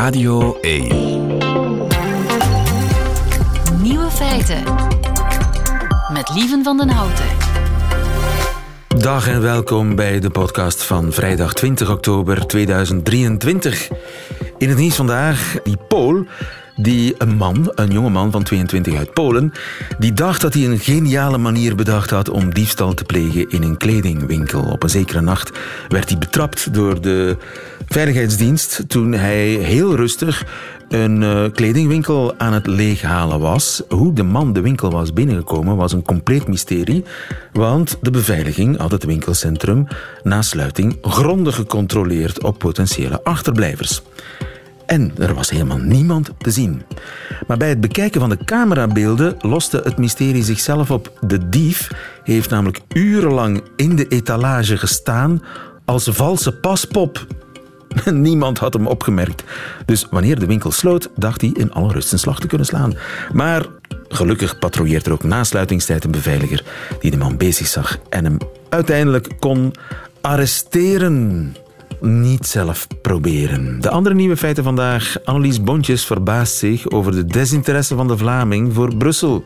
Radio 1. Nieuwe feiten. Met Lieven van den Houten. Dag en welkom bij de podcast van vrijdag 20 oktober 2023. In het nieuws vandaag, die Pool die een man, een jonge man van 22 uit Polen, die dacht dat hij een geniale manier bedacht had om diefstal te plegen in een kledingwinkel. Op een zekere nacht werd hij betrapt door de veiligheidsdienst toen hij heel rustig een uh, kledingwinkel aan het leeghalen was. Hoe de man de winkel was binnengekomen was een compleet mysterie, want de beveiliging had het winkelcentrum na sluiting grondig gecontroleerd op potentiële achterblijvers. En er was helemaal niemand te zien. Maar bij het bekijken van de camerabeelden loste het mysterie zichzelf op. De dief heeft namelijk urenlang in de etalage gestaan als valse paspop. Niemand had hem opgemerkt. Dus wanneer de winkel sloot, dacht hij in alle rust een slag te kunnen slaan. Maar gelukkig patrouilleert er ook na sluitingstijd een beveiliger die de man bezig zag en hem uiteindelijk kon arresteren niet zelf proberen. De andere nieuwe feiten vandaag. Annelies Bontjes verbaast zich over de desinteresse van de Vlaming voor Brussel.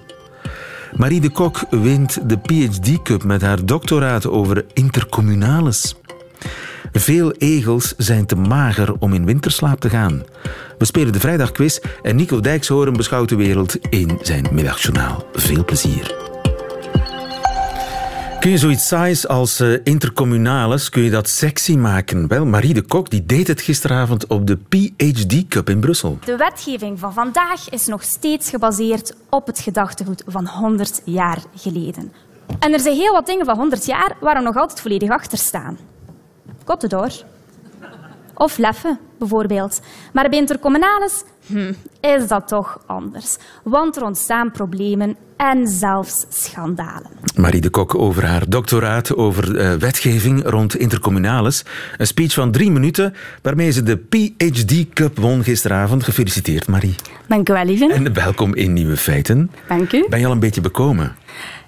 Marie de Kok wint de PhD Cup met haar doctoraat over intercommunales. Veel egels zijn te mager om in winterslaap te gaan. We spelen de vrijdagquiz en Nico Dijkshoorn beschouwt de wereld in zijn middagjournaal. Veel plezier. Kun je zoiets saais als uh, intercommunales, kun je dat sexy maken? Wel, Marie de Kok die deed het gisteravond op de PhD Cup in Brussel. De wetgeving van vandaag is nog steeds gebaseerd op het gedachtegoed van 100 jaar geleden. En er zijn heel wat dingen van 100 jaar waar we nog altijd volledig achter staan. Kotten door. Of leffen, bijvoorbeeld. Maar bij intercommunales hm, is dat toch anders. Want er ontstaan problemen en zelfs schandalen. Marie de Kok over haar doctoraat over uh, wetgeving rond intercommunales. Een speech van drie minuten waarmee ze de PhD Cup won gisteravond. Gefeliciteerd, Marie. Dank u wel, lieve. En welkom in Nieuwe Feiten. Dank u. Ben je al een beetje bekomen?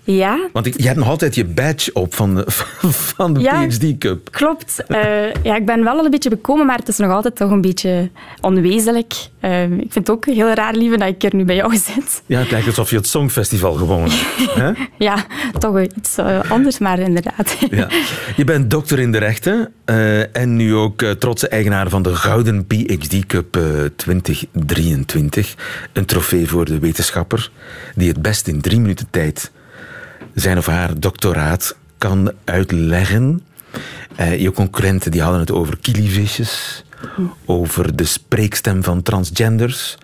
Ja. Want je hebt nog altijd je badge op van de, van de ja, PhD Cup. Klopt. Uh, ja, ik ben wel al een beetje bekomen, maar het is nog altijd toch een beetje onwezenlijk. Uh, ik vind het ook heel raar, lieve, dat ik er nu bij jou zit. Ja, het lijkt alsof je het Songfestival gewonnen hebt. ja, toch iets uh, anders, maar inderdaad. ja. Je bent dokter in de rechten en nu ook trotse eigenaar van de Gouden PhD Cup 2023. Een trofee voor de wetenschapper die het best in drie minuten tijd zijn of haar doctoraat kan uitleggen. Uh, je concurrenten die hadden het over kilievisjes, over de spreekstem van transgenders,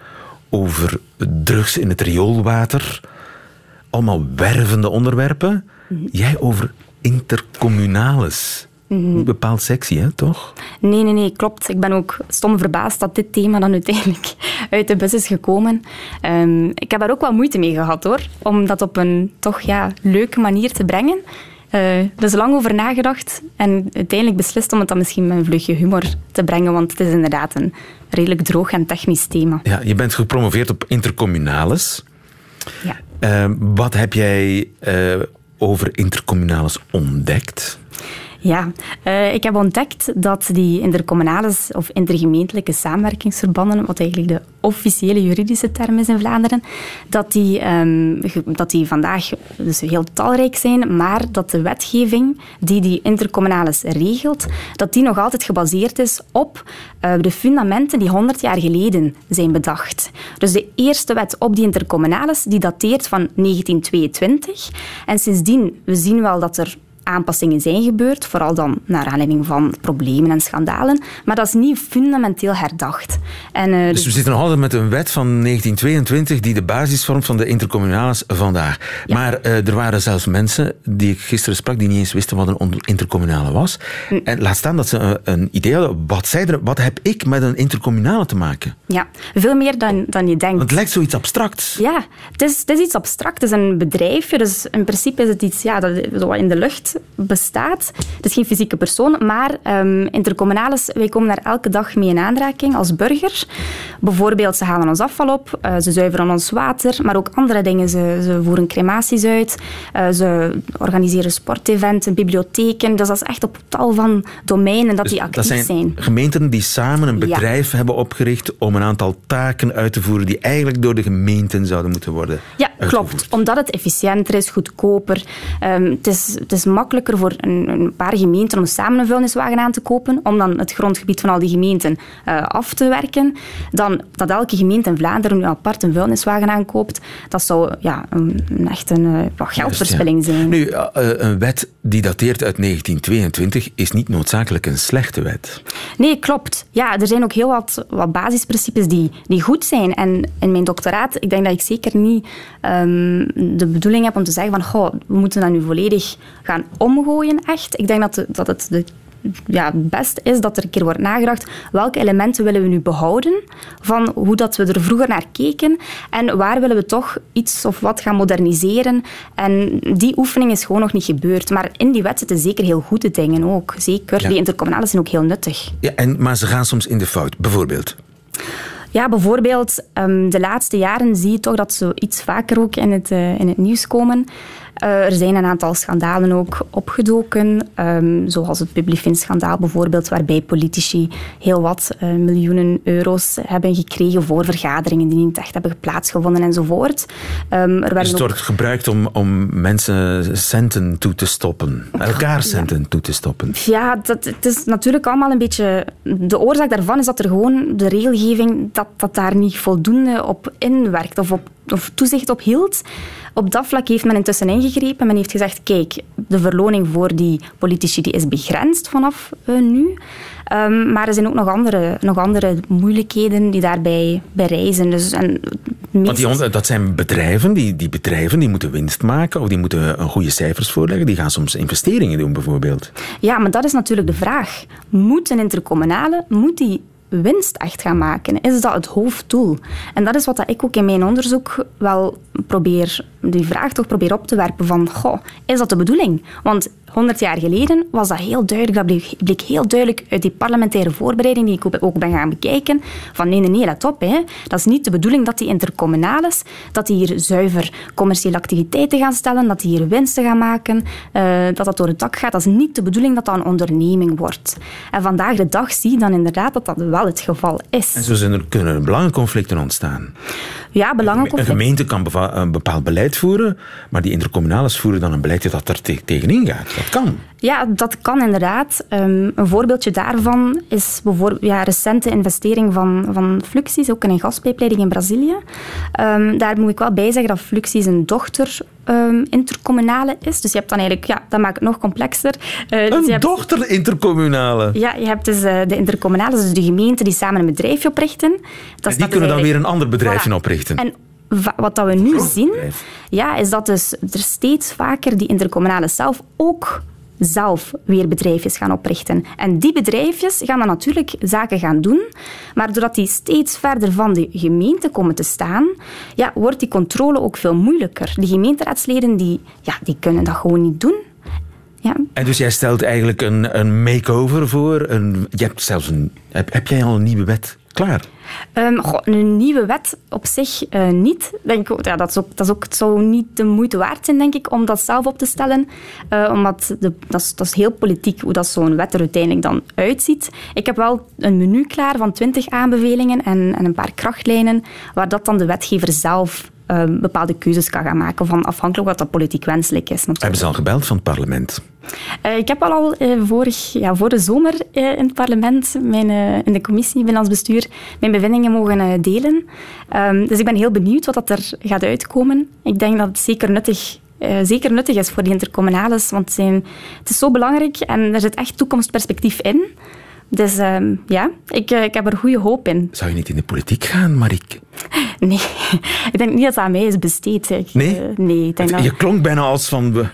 over drugs in het rioolwater. Allemaal wervende onderwerpen. Jij over intercommunales. Niet bepaald sexy, hè, toch? Nee, nee, nee, klopt. Ik ben ook stom verbaasd dat dit thema dan uiteindelijk uit de bus is gekomen. Um, ik heb daar ook wel moeite mee gehad, hoor. Om dat op een toch ja, leuke manier te brengen. Uh, er is lang over nagedacht en uiteindelijk beslist om het dan misschien met een vlugje humor te brengen, want het is inderdaad een redelijk droog en technisch thema. Ja, je bent gepromoveerd op intercommunales. Ja. Uh, wat heb jij uh, over intercommunales ontdekt? Ja, uh, ik heb ontdekt dat die intercommunales of intergemeentelijke samenwerkingsverbanden, wat eigenlijk de officiële juridische term is in Vlaanderen, dat die, um, dat die vandaag dus heel talrijk zijn, maar dat de wetgeving die die intercommunales regelt, dat die nog altijd gebaseerd is op uh, de fundamenten die 100 jaar geleden zijn bedacht. Dus de eerste wet op die intercommunales, die dateert van 1922. En sindsdien, we zien wel dat er aanpassingen zijn gebeurd, vooral dan naar aanleiding van problemen en schandalen, maar dat is niet fundamenteel herdacht. En, uh, dus we zitten nog altijd met een wet van 1922 die de basis vormt van de intercommunales vandaag. Ja. Maar uh, er waren zelfs mensen die ik gisteren sprak die niet eens wisten wat een intercommunale was. Hm. En laat staan dat ze een, een idee hadden. Wat, zei er, wat heb ik met een intercommunale te maken? Ja, veel meer dan, dan je denkt. Want het lijkt zoiets abstracts. Ja, het is, het is iets abstract. Het is een bedrijfje, dus in principe is het iets ja, dat, in de lucht bestaat. Het is geen fysieke persoon, maar um, intercommunales, wij komen daar elke dag mee in aanraking als burger. Bijvoorbeeld, ze halen ons afval op, uh, ze zuiveren ons water, maar ook andere dingen. Ze, ze voeren crematies uit, uh, ze organiseren sporteventen, bibliotheken. Dus dat is echt op tal van domeinen dat dus die actief dat zijn. zijn. Gemeenten die samen een bedrijf ja. hebben opgericht om een aantal taken uit te voeren die eigenlijk door de gemeenten zouden moeten worden Ja, klopt. Omdat het efficiënter is, goedkoper. Um, het, is, het is makkelijker voor een, een, paar gemeenten om samen een vuilniswagen aan te kopen, om dan het grondgebied van al die gemeenten uh, af te werken, dan dat elke gemeente in Vlaanderen nu apart een vuilniswagen aankoopt. Dat zou ja, een, een echt een uh, geldverspilling zijn. Nu, uh, een wet die dateert uit 1922 is niet noodzakelijk een slechte wet. Nee, klopt. Ja, er zijn ook heel wat, wat basisprincipes die, die goed zijn. En in mijn doctoraat, ik denk dat ik zeker niet um, de bedoeling heb om te zeggen van goh, we moeten dat nu volledig gaan omgooien, echt. Ik denk dat, de, dat het de ja, het best is dat er een keer wordt nagedacht welke elementen willen we nu behouden van hoe dat we er vroeger naar keken en waar willen we toch iets of wat gaan moderniseren. En die oefening is gewoon nog niet gebeurd. Maar in die wet zitten zeker heel goede dingen ook. Zeker. Ja. Die intercommunale zijn ook heel nuttig. Ja, en, maar ze gaan soms in de fout. Bijvoorbeeld? Ja, bijvoorbeeld um, de laatste jaren zie je toch dat ze iets vaker ook in het, uh, in het nieuws komen. Uh, er zijn een aantal schandalen ook opgedoken, um, zoals het Publifin-schandaal bijvoorbeeld, waarbij politici heel wat uh, miljoenen euro's hebben gekregen voor vergaderingen die niet echt hebben plaatsgevonden enzovoort. Um, er dus het wordt ook... gebruikt om, om mensen centen toe te stoppen, elkaar centen ja. toe te stoppen. Ja, dat, het is natuurlijk allemaal een beetje... De oorzaak daarvan is dat er gewoon de regelgeving, dat, dat daar niet voldoende op inwerkt of, op, of toezicht op hield. Op dat vlak heeft men intussen ingegrepen. Men heeft gezegd, kijk, de verloning voor die politici die is begrensd vanaf uh, nu. Um, maar er zijn ook nog andere, nog andere moeilijkheden die daarbij bij reizen. Dus, en Want die, dat zijn bedrijven die, die bedrijven die moeten winst maken of die moeten een goede cijfers voorleggen. Die gaan soms investeringen doen bijvoorbeeld. Ja, maar dat is natuurlijk de vraag. Moet een intercommunale, moet die winst echt gaan maken? Is dat het hoofddoel? En dat is wat ik ook in mijn onderzoek wel probeer, die vraag toch probeer op te werpen van, goh, is dat de bedoeling? Want 100 jaar geleden was dat heel duidelijk, dat bleek, bleek, heel duidelijk uit die parlementaire voorbereiding die ik ook ben gaan bekijken, van nee, nee, nee, let op. Hè. Dat is niet de bedoeling dat die intercommunales, dat die hier zuiver commerciële activiteiten gaan stellen, dat die hier winsten gaan maken, uh, dat dat door het dak gaat. Dat is niet de bedoeling dat dat een onderneming wordt. En vandaag de dag zie je dan inderdaad dat dat wel het geval is. En zo zijn er, kunnen er belangenconflicten ontstaan. Ja, belangenconflicten. Een gemeente kan een bepaald beleid voeren, maar die intercommunales voeren dan een beleid dat er te tegenin gaat. Dat kan. Ja, dat kan inderdaad. Um, een voorbeeldje daarvan is bijvoorbeeld ja, recente investering van, van Fluxys, ook in een gaspijpleiding in Brazilië. Um, daar moet ik wel bij zeggen dat Fluxys een dochter um, intercommunale is. Dus je hebt dan eigenlijk, ja, dat maakt het nog complexer. Uh, een dus dochter intercommunale? Ja, je hebt dus uh, de intercommunale, dus de gemeenten die samen een bedrijfje oprichten. Dat en die kunnen dan weer een ander bedrijfje voilà. oprichten. En wat dat we nu zien, ja, is dat dus er steeds vaker die intercommunale zelf ook zelf weer bedrijfjes gaan oprichten. En die bedrijfjes gaan dan natuurlijk zaken gaan doen, maar doordat die steeds verder van de gemeente komen te staan, ja, wordt die controle ook veel moeilijker. De gemeenteraadsleden die, ja, die kunnen dat gewoon niet doen. Ja. En dus jij stelt eigenlijk een, een makeover voor. Een, je hebt zelfs een, heb, heb jij al een nieuwe wet klaar? Goh, een nieuwe wet op zich uh, niet. Denk, ja, dat, is ook, dat, is ook, het zou niet de moeite waard zijn, denk ik, om dat zelf op te stellen. Uh, omdat de, dat, is, dat is heel politiek hoe dat zo'n wet er uiteindelijk dan uitziet. Ik heb wel een menu klaar van twintig aanbevelingen en, en een paar krachtlijnen, waar dat dan de wetgever zelf uh, bepaalde keuzes kan gaan maken, van afhankelijk wat dat politiek wenselijk is. Natuurlijk. Hebben ze al gebeld van het parlement? Uh, ik heb al, al uh, vorig, ja, voor de zomer uh, in het parlement, mijn, in de commissie Binnenlands Bestuur, mijn bevindingen mogen delen. Um, dus ik ben heel benieuwd wat dat er gaat uitkomen. Ik denk dat het zeker nuttig uh, zeker nuttig is voor die intercommunales. Want zijn, het, is zo belangrijk en er zit echt toekomstperspectief in. Dus uh, ja, ik, uh, ik heb er goede hoop in. Zou je niet in de politiek gaan, Marik? Nee, ik denk niet dat dat aan mij is besteed. Ik, Nee? eh, nee ik denk dat... Je klonk bijna als van...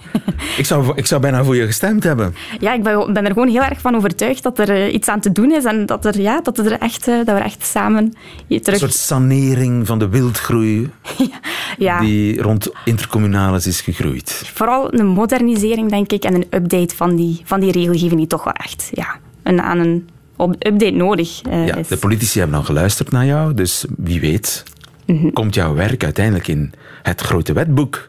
ik, zou, ik zou bijna voor je gestemd hebben. Ja, ik ben, ben er gewoon heel erg van overtuigd dat er eh, iets aan te doen is en dat, er, ja, dat, er echt, eh, dat we echt samen hier Een terug... soort sanering van de wildgroei ja, die rond intercommunalis is gegroeid. Vooral een modernisering, denk ik, en een update van die, van die regelgeving die toch wel echt ja, een, aan een op- update nodig eh, Ja, is. de politici hebben al geluisterd naar jou, dus wie weet Mhm. komt jouw werk uiteindelijk in het grote wetboek.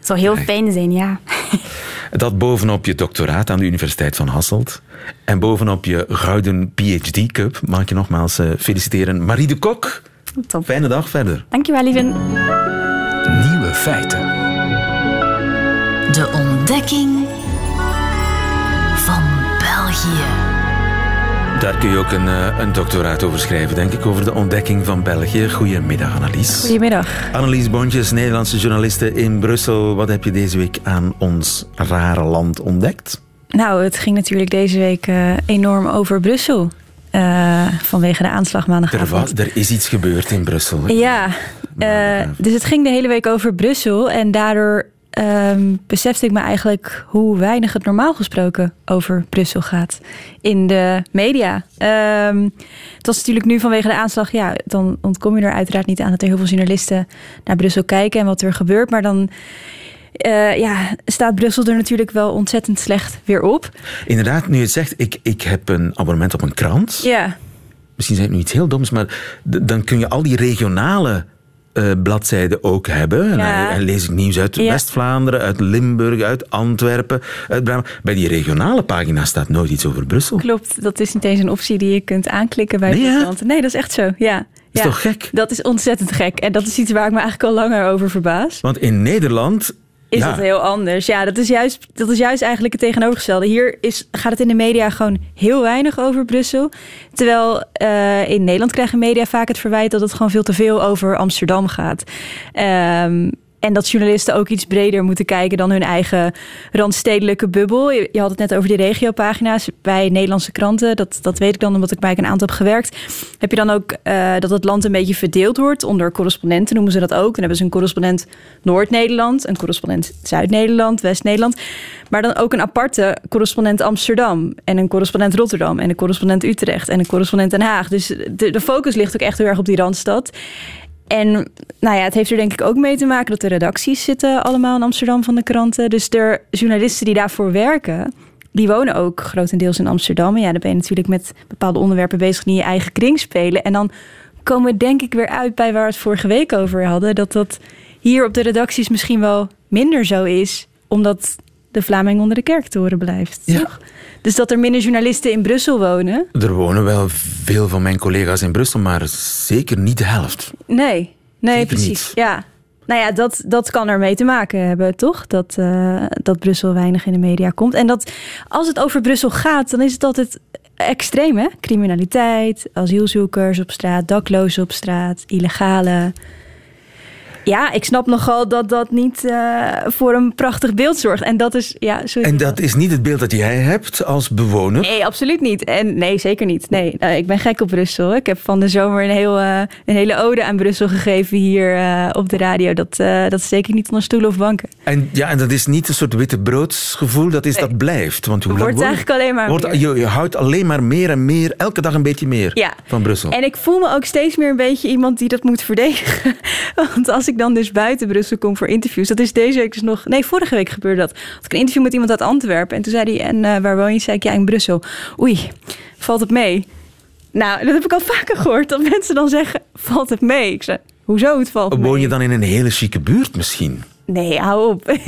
zou heel fijn zijn, ja. Dat bovenop je doctoraat aan de Universiteit van Hasselt en bovenop je gouden PhD-cup maak je nogmaals eh, feliciteren. Marie de Kok, Top. fijne dag verder. Dankjewel, lieven. Nieuwe feiten. De ontdekking van België. Daar kun je ook een, eh, een doctoraat over schrijven, denk ik, over de ontdekking van België. Goedemiddag, Annelies. Goedemiddag. Annelies Bontjes, Nederlandse journaliste in Brussel. Wat heb je deze week aan ons rare land ontdekt? Nou, het ging natuurlijk deze week eh, enorm over Brussel. Eh, vanwege de aanslag Er, maandagavond. wa- er is iets gebeurd in Brussel. Ja, dus het ging de hele week over Brussel. En daardoor ehm, besefte ik me eigenlijk hoe weinig het normaal gesproken over Brussel gaat in de media. Ehm, het was natuurlijk nu vanwege de aanslag, ja, dan ontkom je er uiteraard niet aan dat er heel veel journalisten naar Brussel kijken en wat er gebeurt. Maar dan eh, ja, staat Brussel er natuurlijk wel ontzettend slecht weer op. Inderdaad, nu je het zegt, ik, ik heb een abonnement op een krant. Ja, Misschien zeg ik nu iets heel doms, maar dan kun je al die regionale eh, bladzijden ook hebben. En, Ja. dan- en lees ik nieuws uit Ja. West-Vlaanderen, uit Limburg, uit Antwerpen, uit Brabant. Bij die regionale pagina staat nooit iets over Brussel. klopt. Dat is niet eens een optie die je kunt aanklikken bij Nee. Nee, dat is echt zo. Ja. Is ja. toch gek? Dat is ontzettend gek. En dat is iets waar ik me eigenlijk al langer over verbaas. Want in Nederland... Is ja, dat heel anders? Ja, dat is, juist, dat is juist eigenlijk het tegenovergestelde. Hier is, gaat het in de media gewoon heel weinig over Brussel. Terwijl eh, in Nederland krijgen media vaak het verwijt dat het gewoon veel te veel over Amsterdam gaat. Ehm, en dat journalisten ook iets breder moeten kijken dan hun eigen randstedelijke bubbel. Je, had het net over die regiopagina's bij Nederlandse kranten. Dat, dat weet ik dan omdat ik bij een aantal heb gewerkt. Heb je dan ook eh, dat het land een beetje verdeeld wordt onder correspondenten, noemen ze dat ook. Dan hebben ze een correspondent Noord-Nederland, een correspondent Zuid-Nederland, West-Nederland. Maar dan ook een aparte correspondent Amsterdam en een correspondent Rotterdam en een correspondent Utrecht en een correspondent Den Haag. Dus de, de focus ligt ook echt heel erg op die Randstad. En nou ja, het heeft er denk ik ook mee te maken dat de redacties zitten allemaal in Amsterdam van de kranten. Dus de journalisten die daarvoor werken, die wonen ook grotendeels in Amsterdam. En ja, dan ben je natuurlijk met bepaalde onderwerpen bezig die in je eigen kring spelen. En dan komen we denk ik weer uit bij waar we het vorige week over hadden. Dat dat hier op de redacties misschien wel minder zo is, omdat de Vlaming onder de kerktoren blijft. Ja. toch? Dus dat er minder journalisten in Brussel wonen. Er wonen wel veel van mijn collega's in Brussel, maar zeker niet de helft. Nee, nee, Zeker precies. niet. Ja. Nou ja, dat, dat kan ermee te maken hebben, toch? Dat, eh, dat Brussel weinig in de media komt. En dat als het over Brussel gaat, dan is het altijd extreem, hè? Criminaliteit, asielzoekers op straat, daklozen op straat, illegale. Ja, ik snap nogal dat dat niet eh, voor een prachtig beeld zorgt. En dat is, ja, sorry. En dat is niet het beeld dat jij hebt als bewoner. Nee, absoluut niet. En nee, zeker niet. Nee, eh, ik ben gek op Brussel. Ik heb van de zomer een, heel, eh, een hele ode aan Brussel gegeven hier op de radio. Dat, dat is zeker niet onder stoelen of banken. En, ja, en dat is niet een soort witte broodsgevoel, dat, is, dat blijft. Want hoe Wordt eigenlijk alleen maar wordt, je, je houdt alleen maar meer en meer, elke dag een beetje meer Ja. van Brussel. En ik voel me ook steeds meer een beetje iemand die dat moet verdedigen. Want als ik dan dus buiten Brussel kom voor interviews, dat is deze week dus nog. Nee, vorige week gebeurde dat. Had ik een interview met iemand uit Antwerpen. En toen zei hij: En eh, waar woon je? Zei ik: Ja, in Brussel. Oei, valt het mee? Nou, dat heb ik al vaker gehoord. Dat mensen dan zeggen: Valt het mee? Ik zei: Hoezo het valt mee? Woon je dan in een hele chique buurt misschien? Nee, hou op.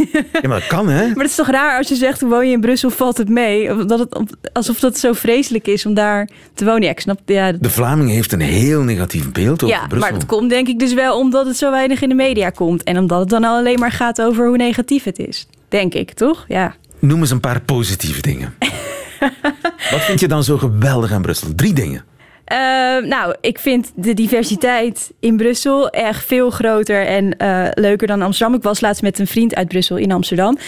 Ja, maar dat kan, hè? Maar het is toch raar als je zegt, woon je in Brussel, valt het mee? Dat het, alsof dat zo vreselijk is om daar te wonen. Ja, ik snap, ja, De Vlaming heeft een heel negatief beeld over ja Brussel. maar dat komt denk ik dus wel omdat het zo weinig in de media komt. En omdat het dan al alleen maar gaat over hoe negatief het is. Denk ik, toch? Ja. Noem eens een paar positieve dingen. Wat vind je dan zo geweldig aan Brussel? Drie dingen. Uh, nou, ik vind de diversiteit in Brussel echt veel groter en uh, leuker dan Amsterdam. Ik was laatst met een vriend uit Brussel in Amsterdam.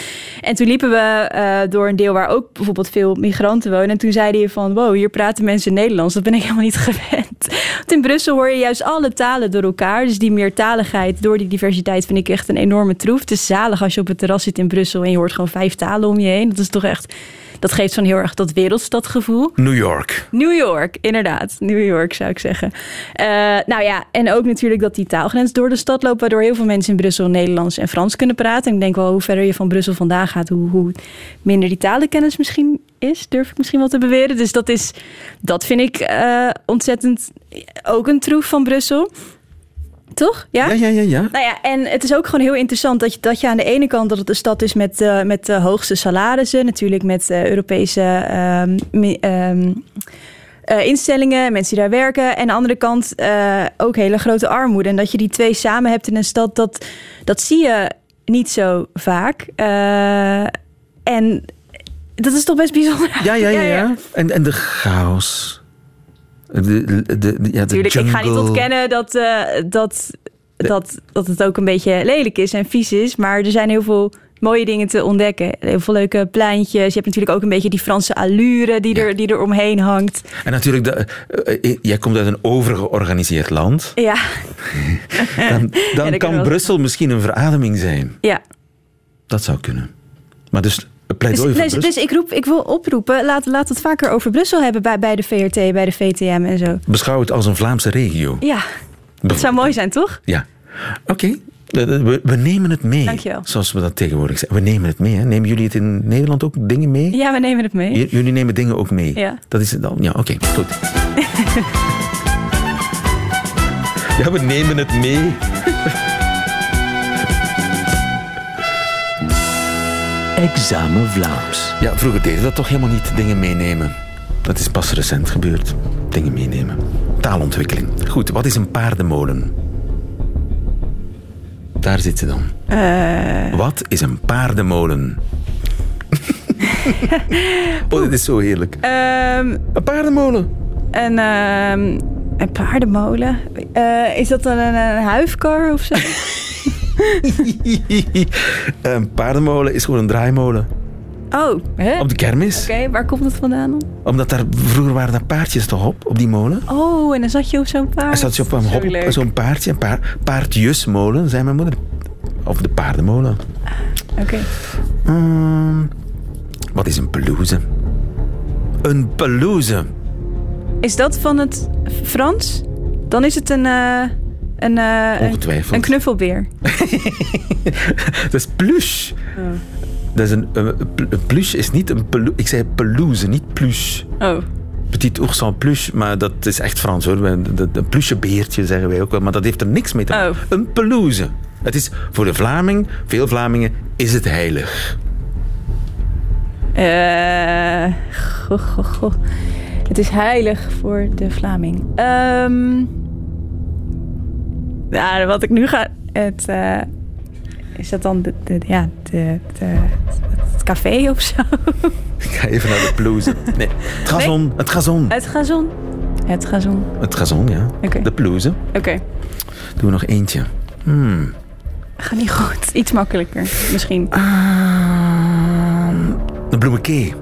En toen liepen we uh, door een deel waar ook bijvoorbeeld veel migranten wonen. En toen zeiden hij van, wow, hier praten mensen Nederlands. Dat ben ik helemaal niet gewend. Want in Brussel hoor je juist alle talen door elkaar. Dus die meertaligheid door die diversiteit vind ik echt een enorme troef. Het is zalig als je op het terras zit in Brussel en je hoort gewoon vijf talen om je heen. Dat is toch echt dat geeft zo'n heel erg dat wereldstadgevoel. New York. New York, inderdaad. New York zou ik zeggen. Uh, nou ja, en ook natuurlijk dat die taalgrens door de stad loopt, waardoor heel veel mensen in Brussel Nederlands en Frans kunnen praten. En ik denk wel, hoe verder je van Brussel vandaan gaat, hoe, hoe minder die talenkennis misschien is, durf ik misschien wel te beweren. Dus dat is, dat vind ik uh, ontzettend ook een troef van Brussel. Toch? Ja? Ja, ja, ja, ja. Nou ja, en het is ook gewoon heel interessant dat je, dat je aan de ene kant dat het een stad is met, uh, met de hoogste salarissen, natuurlijk met uh, Europese um, uh, instellingen, mensen die daar werken. En aan de andere kant ook hele grote armoede. En dat je die twee samen hebt in een stad, dat, dat zie je niet zo vaak. en dat is toch best bijzonder. Ja, ja, ja. ja. ja. En, en de chaos. De, de, de, ja, de Tuurlijk, ik ga niet ontkennen dat, uh, dat, dat, dat het ook een beetje lelijk is en vies is. Maar er zijn heel veel mooie dingen te ontdekken. Heel veel leuke pleintjes. Je hebt natuurlijk ook een beetje die Franse allure die, ja. er, die er omheen hangt. En natuurlijk, de, uh, jij komt uit een overgeorganiseerd land. Ja. dan dan ja, kan Brussel misschien een verademing zijn. Ja. Dat zou kunnen. Maar dus dus, dus, dus, ik, roep, ik wil oproepen, laat, laat het vaker over Brussel hebben bij, bij de VRT, bij de VTM en zo. Beschouw het als een Vlaamse regio. Ja, dat zou mooi zijn, toch? Ja. Oké, okay. we, we, nemen het mee. Dankjewel. Zoals we dat tegenwoordig zeggen. We nemen het mee. Hè? Nemen jullie het in Nederland ook dingen mee? Ja, we nemen het mee. J jullie nemen dingen ook mee? Ja. Dat is het dan? Ja, oké, okay, goed. ja, we nemen het mee. Examen Vlaams. Ja, vroeger deden we dat toch helemaal niet, dingen meenemen. Dat is pas recent gebeurd. Dingen meenemen. Taalontwikkeling. Goed, wat is een paardenmolen? Daar zit ze dan. Uh... Wat is een paardenmolen? oh, dit is zo heerlijk. Um... Een paardenmolen. Een, um... een paardenmolen? Uh, is dat dan een, een huifkar of zo? een paardenmolen is gewoon een draaimolen. Oh, hè? Op de kermis. Oké, okay, waar komt het vandaan dan? Omdat daar vroeger waren daar paardjes toch op, op die molen. Oh, en dan zat je op zo'n paard. Dan zat je op een hop, zo'n paardje, een paar, paardjesmolen, zei mijn moeder. Of de paardenmolen. Oké. Okay. Um, wat is een pelouse? Een pelouse. Is dat van het Frans? Dan is het een... Uh... Een, uh, Ongetwijfeld. Een, een knuffelbeer. dat is plush. Oh. Dat is een, een, een plush is niet een pelouse. Ik zei pelouse, niet plush. Oh. Petit ours en plush, maar dat is echt Frans hoor. Een plusje beertje zeggen wij ook wel, maar dat heeft er niks mee te maken. Oh. Een pelouse. Het is voor de Vlaming, veel Vlamingen, is het heilig. Uh, goh, goh, goh. Het is heilig voor de Vlaming. Um, ja, wat ik nu ga. Het, uh, is dat dan de, de, ja, de, de, het café of zo? Ik ga even naar de pelouse. Nee, het gazon. Nee. Het gazon. Het gazon. Het gazon. Het gazon, ja. Okay. De pelouse. Oké. Okay. Doen we nog eentje. Hmm. Gaat niet goed. Iets makkelijker, misschien. Uh, een bloemekee.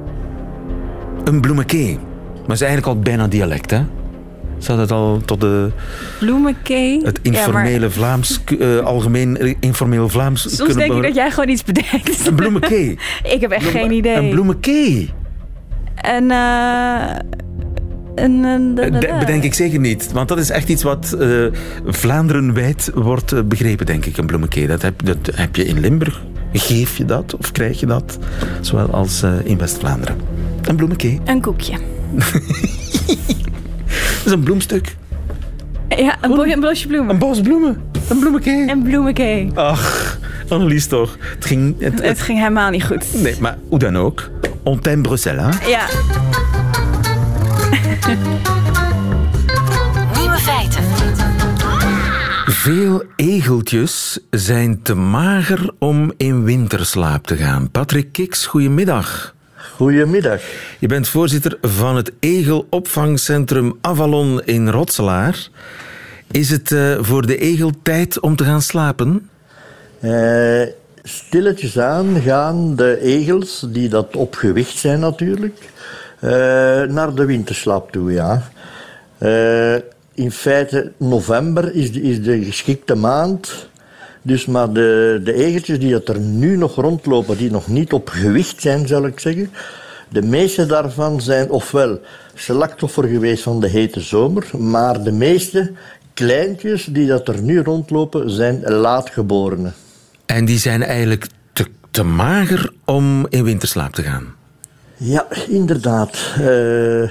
Een bloemekee. Maar is eigenlijk al bijna dialect, hè? Zat het al tot de... Bloemenkee? Het informele ja, maar... Vlaams, uh, algemeen informeel Vlaams. Soms denk ik dat jij gewoon iets bedenkt. Een bloemenkee. ik heb echt Bloem... geen idee. Een bloemenkee. En... Uh... Een, bedenk ik zeker niet. Want dat is echt iets wat uh, Vlaanderenwijd wordt uh, begrepen, denk ik, een bloemenkee. Dat heb, dat heb je in Limburg. Geef je dat of krijg je dat? Zowel als uh, in West-Vlaanderen. Een bloemenkee. Een koekje. Dat is een bloemstuk. Ja, een, bo een bosje bloemen. Een bos bloemen. Een bloemenkee. Een bloemenkee. Ach, Annelies toch. Het ging, het, het, het ging helemaal niet goed. Nee, maar hoe dan ook. On t'aime Bruxelles, hè? Ja. Nieuwe feiten. Veel egeltjes zijn te mager om in winterslaap te gaan. Patrick Kiks, goedemiddag. Goedemiddag. Je bent voorzitter van het Egelopvangcentrum Avalon in Rotselaar. Is het eh, voor de egel tijd om te gaan slapen? Uh, stilletjes aan gaan de egels, die dat op gewicht zijn natuurlijk, uh, naar de winterslaap toe, ja. in feite, november is de, is de geschikte maand dus maar de, de egeltjes die er nu nog rondlopen, die nog niet op gewicht zijn, zal ik zeggen, de meeste daarvan zijn ofwel slachtoffer geweest van de hete zomer, maar de meeste kleintjes die dat er nu rondlopen, zijn laatgeborenen. En die zijn eigenlijk te, te mager om in winterslaap te gaan? Ja, inderdaad. Uh,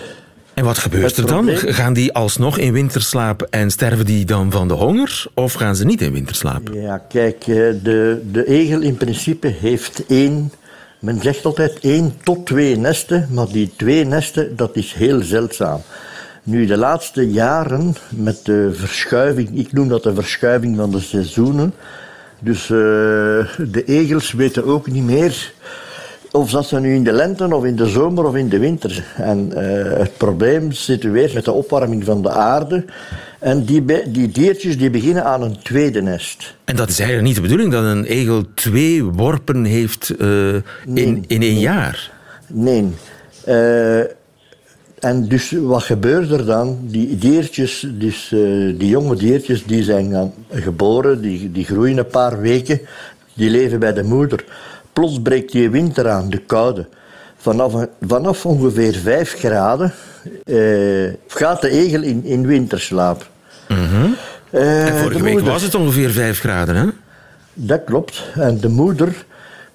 en wat gebeurt er dan? Gaan die alsnog in winterslaap en sterven die dan van de honger? Of gaan ze niet in winterslaap? Ja, kijk, eh, de, de egel in principe heeft één, men zegt altijd één tot twee nesten, maar die twee nesten, dat is heel zeldzaam. Nu, de laatste jaren, met de verschuiving, ik noem dat de verschuiving van de seizoenen, dus uh, de egels weten ook niet meer of dat ze nu in de lente of in de zomer of in de winter. En uh, het probleem situeert met de opwarming van de aarde. En die, die diertjes die beginnen aan een tweede nest. En dat is eigenlijk niet de bedoeling dat een egel twee worpen heeft uh, in, in één jaar? Nee. Uh, en dus wat gebeurt er dan? Die diertjes, dus, die jonge diertjes, die zijn geboren, die, die groeien een paar weken, die leven bij de moeder. Plots breekt die winter aan, de koude. Vanaf, vanaf ongeveer 5 graden eh, gaat de egel in, in winterslaap. Mm vorige week was het ongeveer 5 graden, hè? Dat klopt. En de moeder,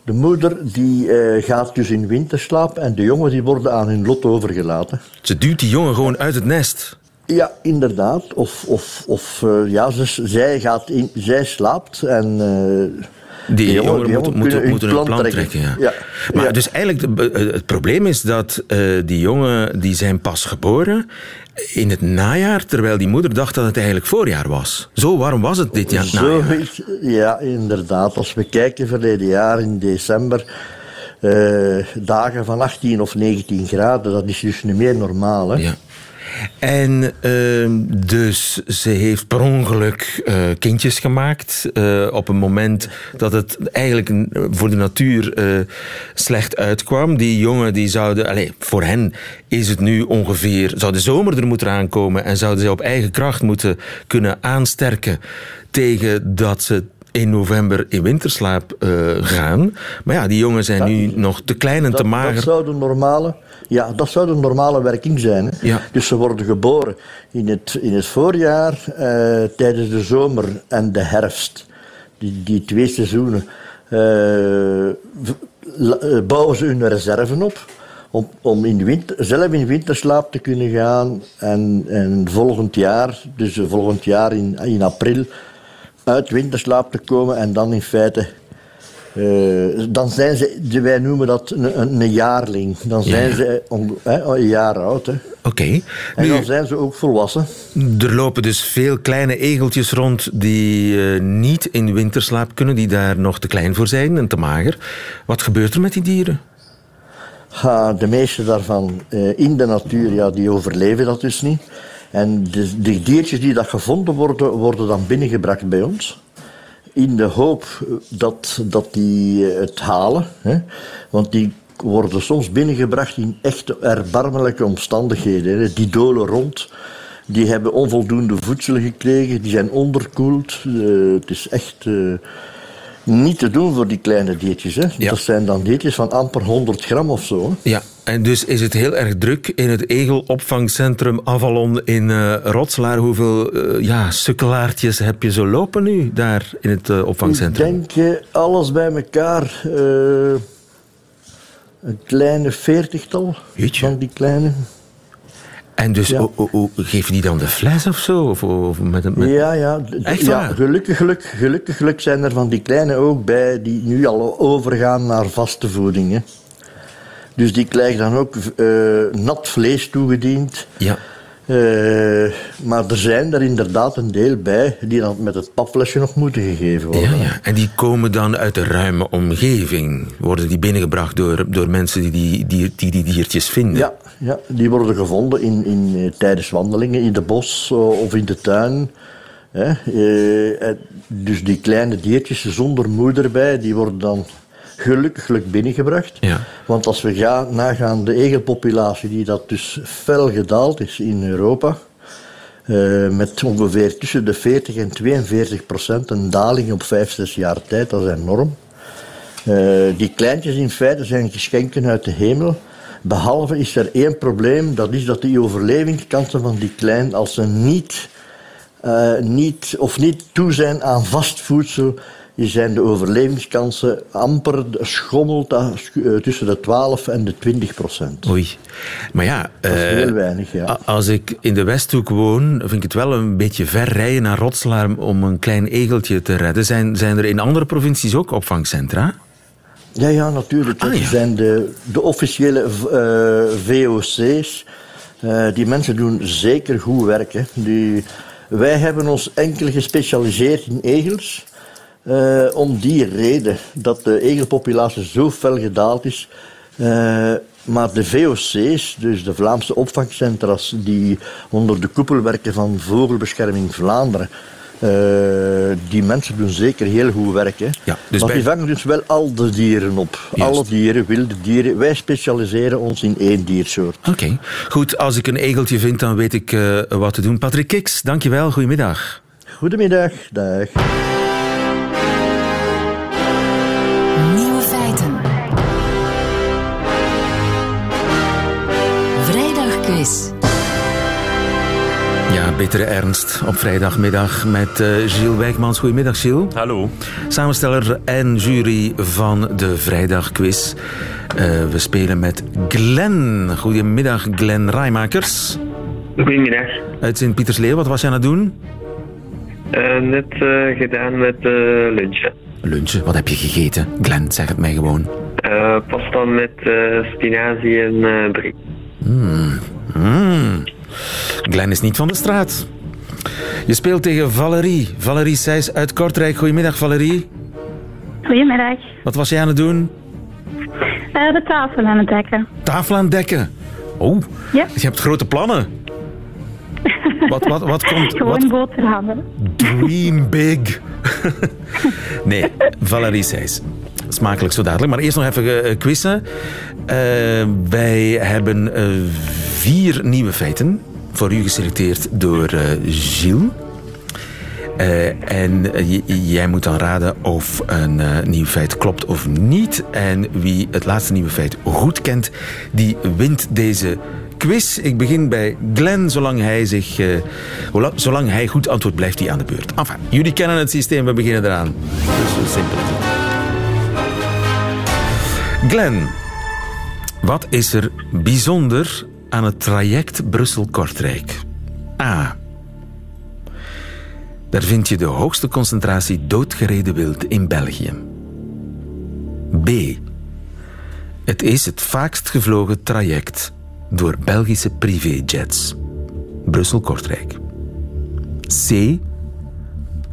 de moeder die uh, gaat dus in winterslaap en de jongen die worden aan hun lot overgelaten. Ze duwt die jongen gewoon uit het nest? Ja, inderdaad. Of, of, of uh, ja, ze, zij, gaat in, zij slaapt en die, jongeren, moeten, moeten, moeten een plan trekken. ja. ja. Maar dus eigenlijk, het probleem is dat uh, die jongen, die zijn pas geboren in het najaar, terwijl die moeder dacht dat het eigenlijk voorjaar was. Zo warm was het dit jaar Zo, Ja, inderdaad. Als we kijken verleden jaar in december... Uh, dagen van 18 of 19 graden, dat is dus niet meer normaal. Hè? Ja. En uh, dus ze heeft per ongeluk uh, kindjes gemaakt. Uh, op een moment dat het eigenlijk voor de natuur eh, slecht uitkwam. Die jongen die zouden, allez, voor hen is het nu ongeveer, zou de zomer er moeten aankomen en zouden ze op eigen kracht moeten kunnen aansterken tegen dat ze in november in winterslaap uh, gaan. Maar ja, die jongen zijn nu nog te klein en te mager. Dat zou de normale ja, dat zou de normale werking zijn. Hè. Ja. Dus ze worden geboren in het, in het voorjaar, eh, tijdens de zomer en de herfst. Die, die twee seizoenen. Uh, bouwen ze hun reserven op. Om, om in winter, zelf in winterslaap te kunnen gaan. En, en volgend jaar, dus volgend jaar in, in april, uit winterslaap te komen. En dan in feite uh, dan zijn ze, wij noemen dat een, een jaarling. Dan zijn ze on, een jaar oud. Oké. En dan zijn ze ook volwassen. Er lopen dus veel kleine egeltjes rond die uh, niet in winterslaap kunnen, die daar nog te klein voor zijn en te mager. Wat gebeurt er met die dieren? Ha, de meeste daarvan uh, in de natuur, ja, die overleven dat dus niet. En de, de diertjes die dat gevonden worden, worden dan binnengebracht bij ons in de hoop dat, dat die eh, het halen. Hè? Want die worden soms binnengebracht in echt erbarmelijke omstandigheden. Hè? Die dolen rond, die hebben onvoldoende voedsel gekregen, die zijn onderkoeld. Uh, het is echt uh, niet te doen voor die kleine diertjes. Hè? Dat zijn dan diertjes van amper 100 gram of zo. Hè? Ja, en dus is het heel erg druk in het egelopvangcentrum Avalon in uh, Rotslaar. Hoeveel uh, ja, sukkelaartjes heb je zo lopen nu daar in het uh, opvangcentrum? Ik denk alles bij elkaar een kleine veertigtal van die kleine. En dus ja. geven die dan de fles of zo? Of, of met, met... Ja, ja. Echt ja gelukkig, gelukkig, gelukkig, gelukkig zijn er van die kleine ook bij die nu al overgaan naar vaste voeding. Hè. Dus die krijgen dan ook uh, nat vlees toegediend. Ja. Uh, maar er zijn er inderdaad een deel bij die dan met het papflesje nog moeten gegeven worden. Ja, ja. En die komen dan uit de ruime omgeving? Worden die binnengebracht door, door mensen die die, die, die, die diertjes vinden? Ja, ja, die worden gevonden in, in, eh, tijdens wandelingen in de bos eh, of in de tuin. Hè. dus die kleine diertjes zonder moeder bij, die worden dan gelukkig binnengebracht. Ja. Want als we gaan nagaan de egelpopulatie, die dat dus fel gedaald is in Europa, uh, met ongeveer tussen de 40 en 42 procent, een daling op 5, 6 jaar tijd, dat is enorm. Uh, die kleintjes in feite zijn geschenken uit de hemel. Behalve is er één probleem, dat is dat die overlevingskansen van die klein, als ze niet, uh, niet of niet toe zijn aan vast voedsel, zijn de overlevingskansen amper schommelt eh, tussen de 12 en de 20 procent. Oei. Maar ja, dat is heel weinig, ja. als ik in de Westhoek woon, vind ik het wel een beetje ver rijden naar Rotselaar om een klein egeltje te redden. Zijn, zijn er in andere provincies ook opvangcentra? Ja, ja, natuurlijk. Ah, ja. zijn de, de officiële uh, VOC's. Uh, die mensen doen zeker goed werk. Hè. Die, wij hebben ons enkel gespecialiseerd in egels. Uh, om die reden dat de egelpopulatie zo fel gedaald is. Uh, maar de VOC's, dus de Vlaamse opvangcentra's, die onder de koepel werken van Vogelbescherming Vlaanderen, uh, die mensen doen zeker heel goed werk. Hè. Ja, dus maar die vangen dus wel al de dieren op. Alle dieren, wilde dieren. Wij specialiseren ons in één diersoort. Oké, goed. Als ik een egeltje vind, dan weet ik wat te doen. Patrick Kiks, dankjewel. Goedemiddag. Goedemiddag. Dag. Bittere ernst op vrijdagmiddag met uh, Gilles Wijkmans. Goedemiddag, Gilles. Hallo. Samensteller en jury van de Vrijdagquiz. Uh, we spelen met Glen. Goedemiddag, Glen Rijmakers. Goedemiddag. Uit Sint-Pietersleeuw, wat was je aan het doen? Uh, net gedaan met lunchen. Lunchen? Wat heb je gegeten? Glen, zeg het mij gewoon. pasta met spinazie en brie. Mmm. Mm. Glenn is niet van de straat. Je speelt tegen Valerie. Valerie Seys uit Kortrijk. Goedemiddag, Valerie. Goedemiddag. Wat was jij aan het doen? Uh, de tafel aan het dekken. Tafel aan het dekken? Oh, ja. je hebt grote plannen. Wat, wat, wat komt... Gewoon boterhammen. Dream big. nee, Valerie Seys. Smakelijk zo dadelijk. Maar eerst nog even uh, quizzen. Uh, wij hebben vier nieuwe feiten voor u geselecteerd door uh, Gilles. Uh, en uh, jij moet dan raden of een nieuw feit klopt of niet. En wie het laatste nieuwe feit goed kent, die wint deze quiz. Ik begin bij Glenn, zolang hij, zich, zolang hij goed antwoordt, blijft hij aan de beurt. Enfin, jullie kennen het systeem, we beginnen eraan. Dus zo simpel. Glenn, wat is er bijzonder aan het traject Brussel-Kortrijk? A. Daar vind je de hoogste concentratie doodgereden wild in België. B. Het is het vaakst gevlogen traject door Belgische privéjets. Brussel-Kortrijk. C.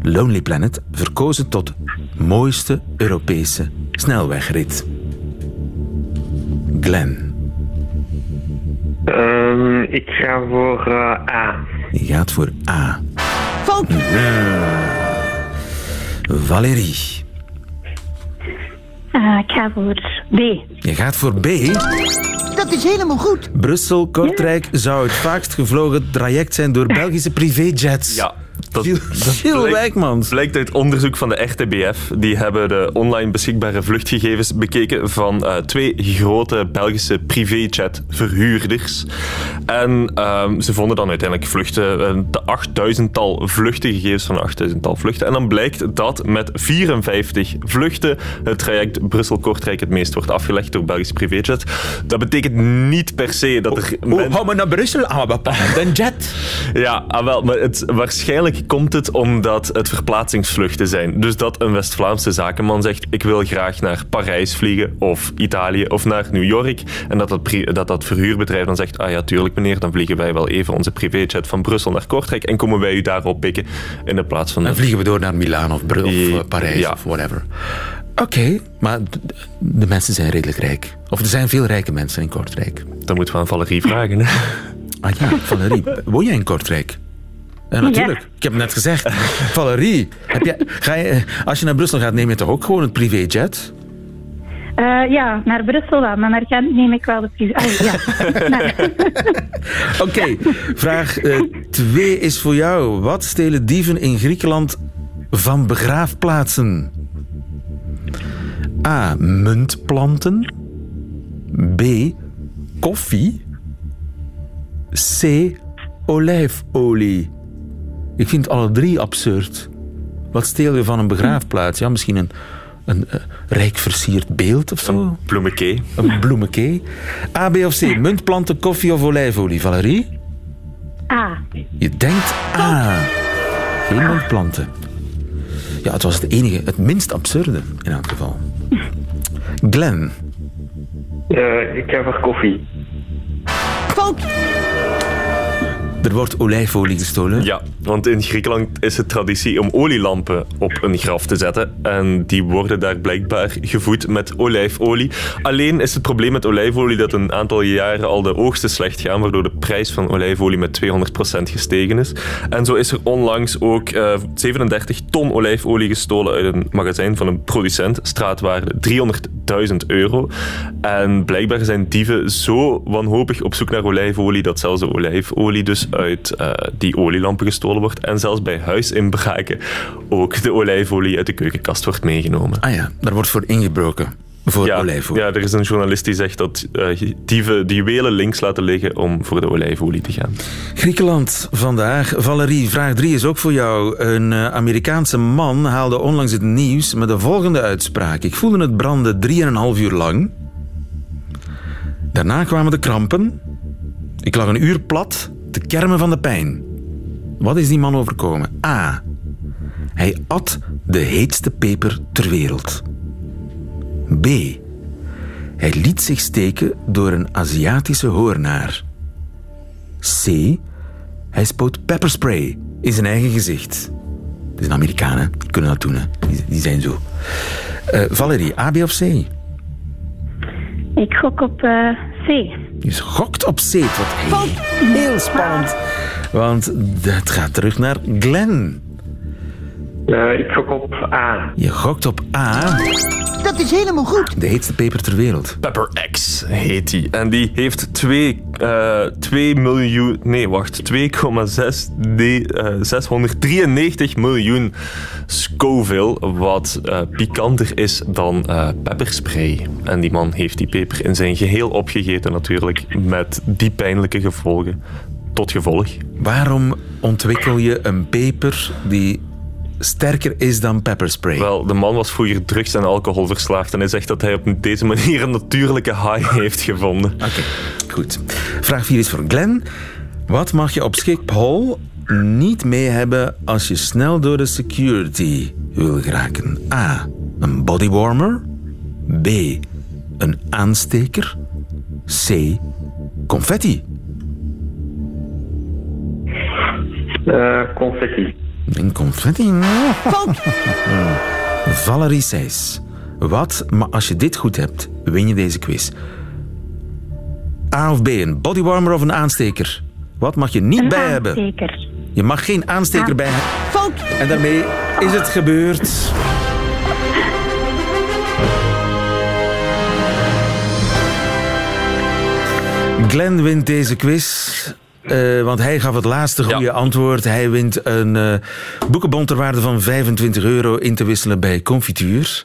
Lonely Planet verkozen tot mooiste Europese snelwegrit. Glen. Ik ga voor uh, A. Je gaat voor A. Fout. Valérie. Uh, ik ga voor B. Je gaat voor B? Dat is helemaal goed. Brussel-Kortrijk zou het vaakst gevlogen traject zijn door Belgische privéjets. Ja. Dat, dat blijkt, blijkt uit onderzoek van de RTBF. Die hebben de online beschikbare vluchtgegevens bekeken van uh, twee grote Belgische privéjet-verhuurders. En um, ze vonden dan uiteindelijk vluchten, uh, de 8000-tal vluchtengegevens van de 8000-tal vluchten. En dan blijkt dat met 54 vluchten het traject Brussel-Kortrijk het meest wordt afgelegd door Belgische privéjet. Dat betekent niet per se dat er... Hoe, men... Hou maar naar Brussel? Ah, we een jet. Ja, ah, wel, maar het waarschijnlijk Eigenlijk komt het omdat het verplaatsingsvluchten zijn. Dus dat een West-Vlaamse zakenman zegt: Ik wil graag naar Parijs vliegen, of Italië, of naar New York. En dat dat, dat, dat verhuurbedrijf dan zegt: Ah ja, tuurlijk meneer, dan vliegen wij wel even onze privéjet van Brussel naar Kortrijk en komen wij u daarop pikken in de plaats van. Dan vliegen we door naar Milaan of, Br of uh, Parijs ja. of whatever. Oké, maar de mensen zijn redelijk rijk. Of er zijn veel rijke mensen in Kortrijk. Dan moeten we aan Valerie vragen. Hè? Ah ja, Valerie, woon jij in Kortrijk? Ja, natuurlijk. Ja. Ik heb net gezegd. Valerie, heb jij, ga je, als je naar Brussel gaat, neem je toch ook gewoon het privéjet? Uh, ja, naar Brussel wel, maar naar Gent neem ik wel de privé... Ah, ja. Oké, okay, vraag 2 uh, is voor jou. Wat stelen dieven in Griekenland van begraafplaatsen? A. Muntplanten. B. Koffie. C. Olijfolie. Ik vind alle drie absurd. Wat steel je van een begraafplaats? Ja, misschien een, een uh, rijk versierd beeld of zo? Een bloemekee. Een bloemekee. A, B of C? Muntplanten, koffie of olijfolie? Valerie? A. Je denkt A. Geen muntplanten. Ja, het was het enige, het minst absurde in elk geval. Glenn. Uh, ik heb er koffie. Er wordt olijfolie gestolen. Ja, want in Griekenland is het traditie om olielampen op een graf te zetten. En die worden daar blijkbaar gevoed met olijfolie. Alleen is het probleem met olijfolie dat een aantal jaren al de oogsten slecht gaan, waardoor de prijs van olijfolie met 200% gestegen is. En zo is er onlangs ook uh, 37 ton olijfolie gestolen uit een magazijn van een producent. Straatwaarde 300.000 euro. En blijkbaar zijn dieven zo wanhopig op zoek naar olijfolie dat zelfs de olijfolie dus uit uh, die olielampen gestolen wordt. En zelfs bij huisinbraken ook de olijfolie uit de keukenkast wordt meegenomen. Ah ja, daar wordt voor ingebroken. Voor ja, olijfolie. Ja, er is een journalist die zegt dat uh, dieven de juwelen links laten liggen om voor de olijfolie te gaan. Griekenland vandaag. Valerie, vraag 3 is ook voor jou. Een uh, Amerikaanse man haalde onlangs het nieuws met de volgende uitspraak. Ik voelde het branden 3,5 uur lang. Daarna kwamen de krampen. Ik lag een uur plat te kermen van de pijn. Wat is die man overkomen? A. Hij at de heetste peper ter wereld. B. Hij liet zich steken door een Aziatische hoornaar. C. Hij spoot pepperspray in zijn eigen gezicht. Het is een? Die kunnen dat doen? Die, zijn zo. Uh, Valerie, A, B of C? Ik gok op uh, C. Je gokt op C. Wat heel spannend. Want het gaat terug naar Glenn. Uh, ik gok op A. Je gokt op A. Dat is helemaal goed. De heetste peper ter wereld. Pepper X heet die. En die heeft 2 uh, 2 miljoen... Nee, wacht. 2,6... Uh, 693 miljoen Scoville. Wat uh, pikanter is dan uh, pepperspray. En die man heeft die peper in zijn geheel opgegeten natuurlijk. Met die pijnlijke gevolgen. Tot gevolg. Waarom ontwikkel je een peper die sterker is dan pepperspray? Wel, de man was vroeger drugs- en alcoholverslaafd en hij zegt dat hij op deze manier een natuurlijke high heeft gevonden. Oké, okay, goed. Vraag 4 is voor Glenn. Wat mag je op Schiphol niet mee hebben als je snel door de security wil geraken? A. Een bodywarmer. B. Een aansteker. C. Confetti. Uh, confetti. Een confetti? Valerie Seys. Wat, maar als je dit goed hebt, win je deze quiz. A of B, een bodywarmer of een aansteker? Wat mag je niet een bij hebben? Aansteker. Je mag geen aansteker bij hebben. En daarmee is het gebeurd. Glenn wint deze quiz. Uh, want hij gaf het laatste goede Ja. antwoord. Hij wint een uh, boekenbon ter waarde van 25 euro in te wisselen bij Confituur.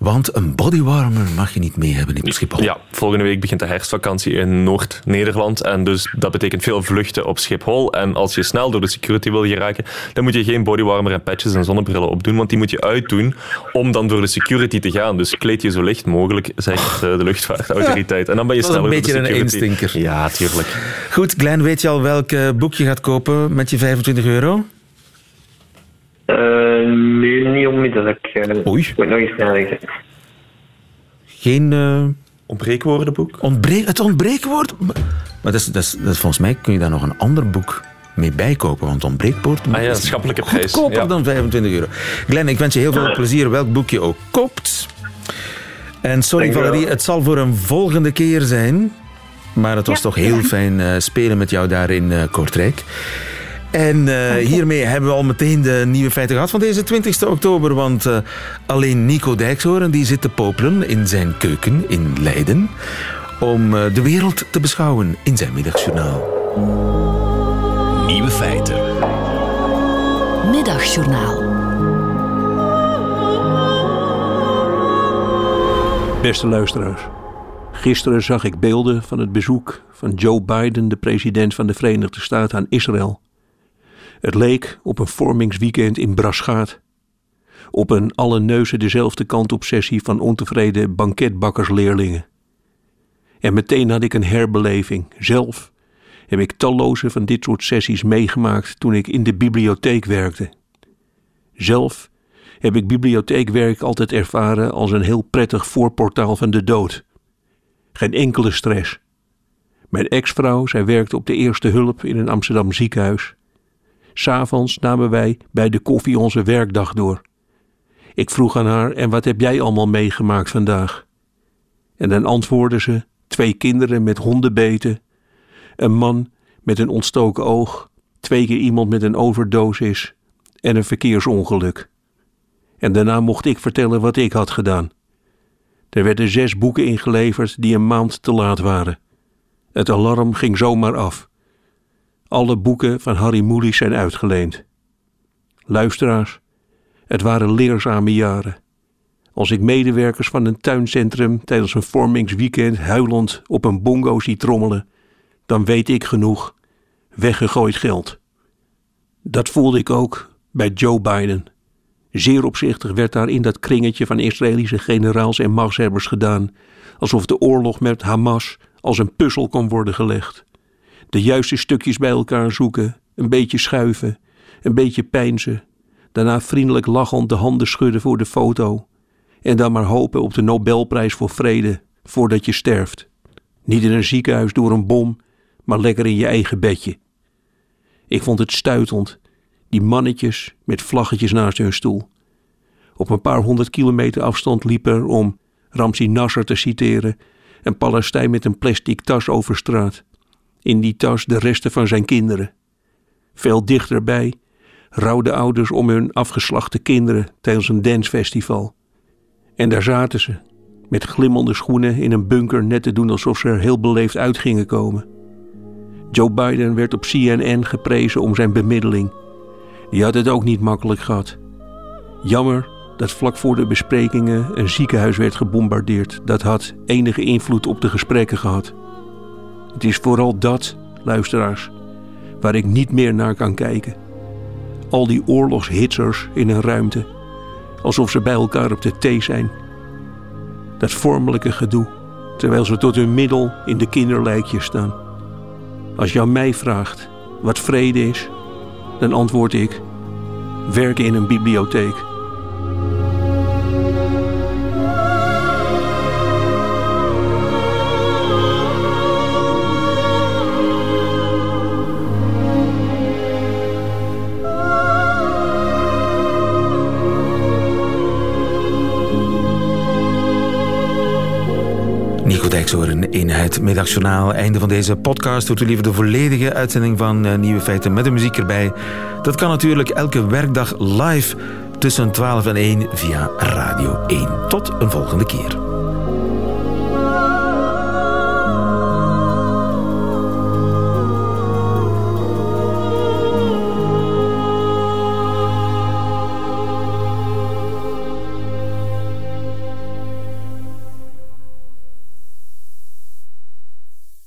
Want een bodywarmer mag je niet mee hebben in Schiphol. Ja, volgende week begint de herfstvakantie in Noord-Nederland. En dus dat betekent veel vluchten op Schiphol. En als je snel door de security wil geraken, dan moet je geen bodywarmer en patches en zonnebrillen opdoen. Want die moet je uitdoen om dan door de security te gaan. Dus kleed je zo licht mogelijk, zegt eh, de luchtvaartautoriteit. En dan ben je Dat is een sneller door de beetje een security. instinker. Ja, tuurlijk. Goed, Glenn, weet je al welk eh, boek je gaat kopen met je 25 euro? nu niet onmiddellijk. Uh, Oei. Moet nog eens nadenken. Geen uh, ontbreekwoordenboek? Ontbreek, het ontbreekwoord? Maar dat is, dat, is, dat is, volgens mij kun je daar nog een ander boek mee bijkopen, want ontbreekwoord ah, ja, schappelijke prijs. goedkoper ja. dan 25 euro. Glenn, ik wens je heel veel plezier welk boek je ook koopt. En sorry Valerie, het zal voor een volgende keer zijn. Maar het was toch heel fijn uh, spelen met jou daar in uh, Kortrijk. En uh, hiermee hebben we al meteen de nieuwe feiten gehad van deze 20 oktober. Want uh, alleen Nico Dijkshoorn die zit te popelen in zijn keuken in Leiden. Om uh, de wereld te beschouwen in zijn middagjournaal. Nieuwe feiten. Middagjournaal. Beste luisteraars. Gisteren zag ik beelden van het bezoek van Joe Biden, de president van de Verenigde Staten, aan Israël. Het leek op een vormingsweekend in Braschaat. Op een alle neuzen dezelfde kant op sessie van ontevreden banketbakkersleerlingen. En meteen had ik een herbeleving. Zelf heb ik talloze van dit soort sessies meegemaakt toen ik in de bibliotheek werkte. Zelf heb ik bibliotheekwerk altijd ervaren als een heel prettig voorportaal van de dood. Geen enkele stress. Mijn ex-vrouw, zij werkte op de eerste hulp in een Amsterdam ziekenhuis. S'avonds namen wij bij de koffie onze werkdag door. Ik vroeg aan haar: En wat heb jij allemaal meegemaakt vandaag? En dan antwoordde ze: Twee kinderen met hondenbeten, een man met een ontstoken oog, twee keer iemand met een overdosis en een verkeersongeluk. En daarna mocht ik vertellen wat ik had gedaan. Er werden zes boeken ingeleverd die een maand te laat waren. Het alarm ging zomaar af. Alle boeken van Harry Mulisch zijn uitgeleend. Luisteraars, het waren leerzame jaren. Als ik medewerkers van een tuincentrum tijdens een vormingsweekend huilend op een bongo zie trommelen, dan weet ik genoeg weggegooid geld. Dat voelde ik ook bij Joe Biden. Zeer opzichtig werd daar in dat kringetje van Israëlische generaals en machtshebbers gedaan, alsof de oorlog met Hamas als een puzzel kon worden gelegd de juiste stukjes bij elkaar zoeken, een beetje schuiven, een beetje pijnzen, daarna vriendelijk lachend de handen schudden voor de foto en dan maar hopen op de Nobelprijs voor vrede voordat je sterft. Niet in een ziekenhuis door een bom, maar lekker in je eigen bedje. Ik vond het stuitend, die mannetjes met vlaggetjes naast hun stoel. Op een paar honderd kilometer afstand liep er, om Ramsi Nasser te citeren, een Palestijn met een plastic tas over straat in die tas de resten van zijn kinderen. Veel dichterbij rouwden ouders om hun afgeslachte kinderen tijdens een dancefestival. En daar zaten ze, met glimmende schoenen in een bunker net te doen alsof ze er heel beleefd uit gingen komen. Joe Biden werd op CNN geprezen om zijn bemiddeling. Die had het ook niet makkelijk gehad. Jammer dat vlak voor de besprekingen een ziekenhuis werd gebombardeerd. Dat had enige invloed op de gesprekken gehad. Het is vooral dat, luisteraars, waar ik niet meer naar kan kijken. Al die oorlogshitsers in een ruimte, alsof ze bij elkaar op de thee zijn. Dat vormelijke gedoe, terwijl ze tot hun middel in de kinderlijkjes staan. Als jou mij vraagt wat vrede is, dan antwoord ik: werken in een bibliotheek. In het middagjournaal. Einde van deze podcast. Doet u liever de volledige uitzending van uh, Nieuwe Feiten met de muziek erbij. Dat kan natuurlijk elke werkdag live tussen 12 en 1 via Radio 1. Tot een volgende keer.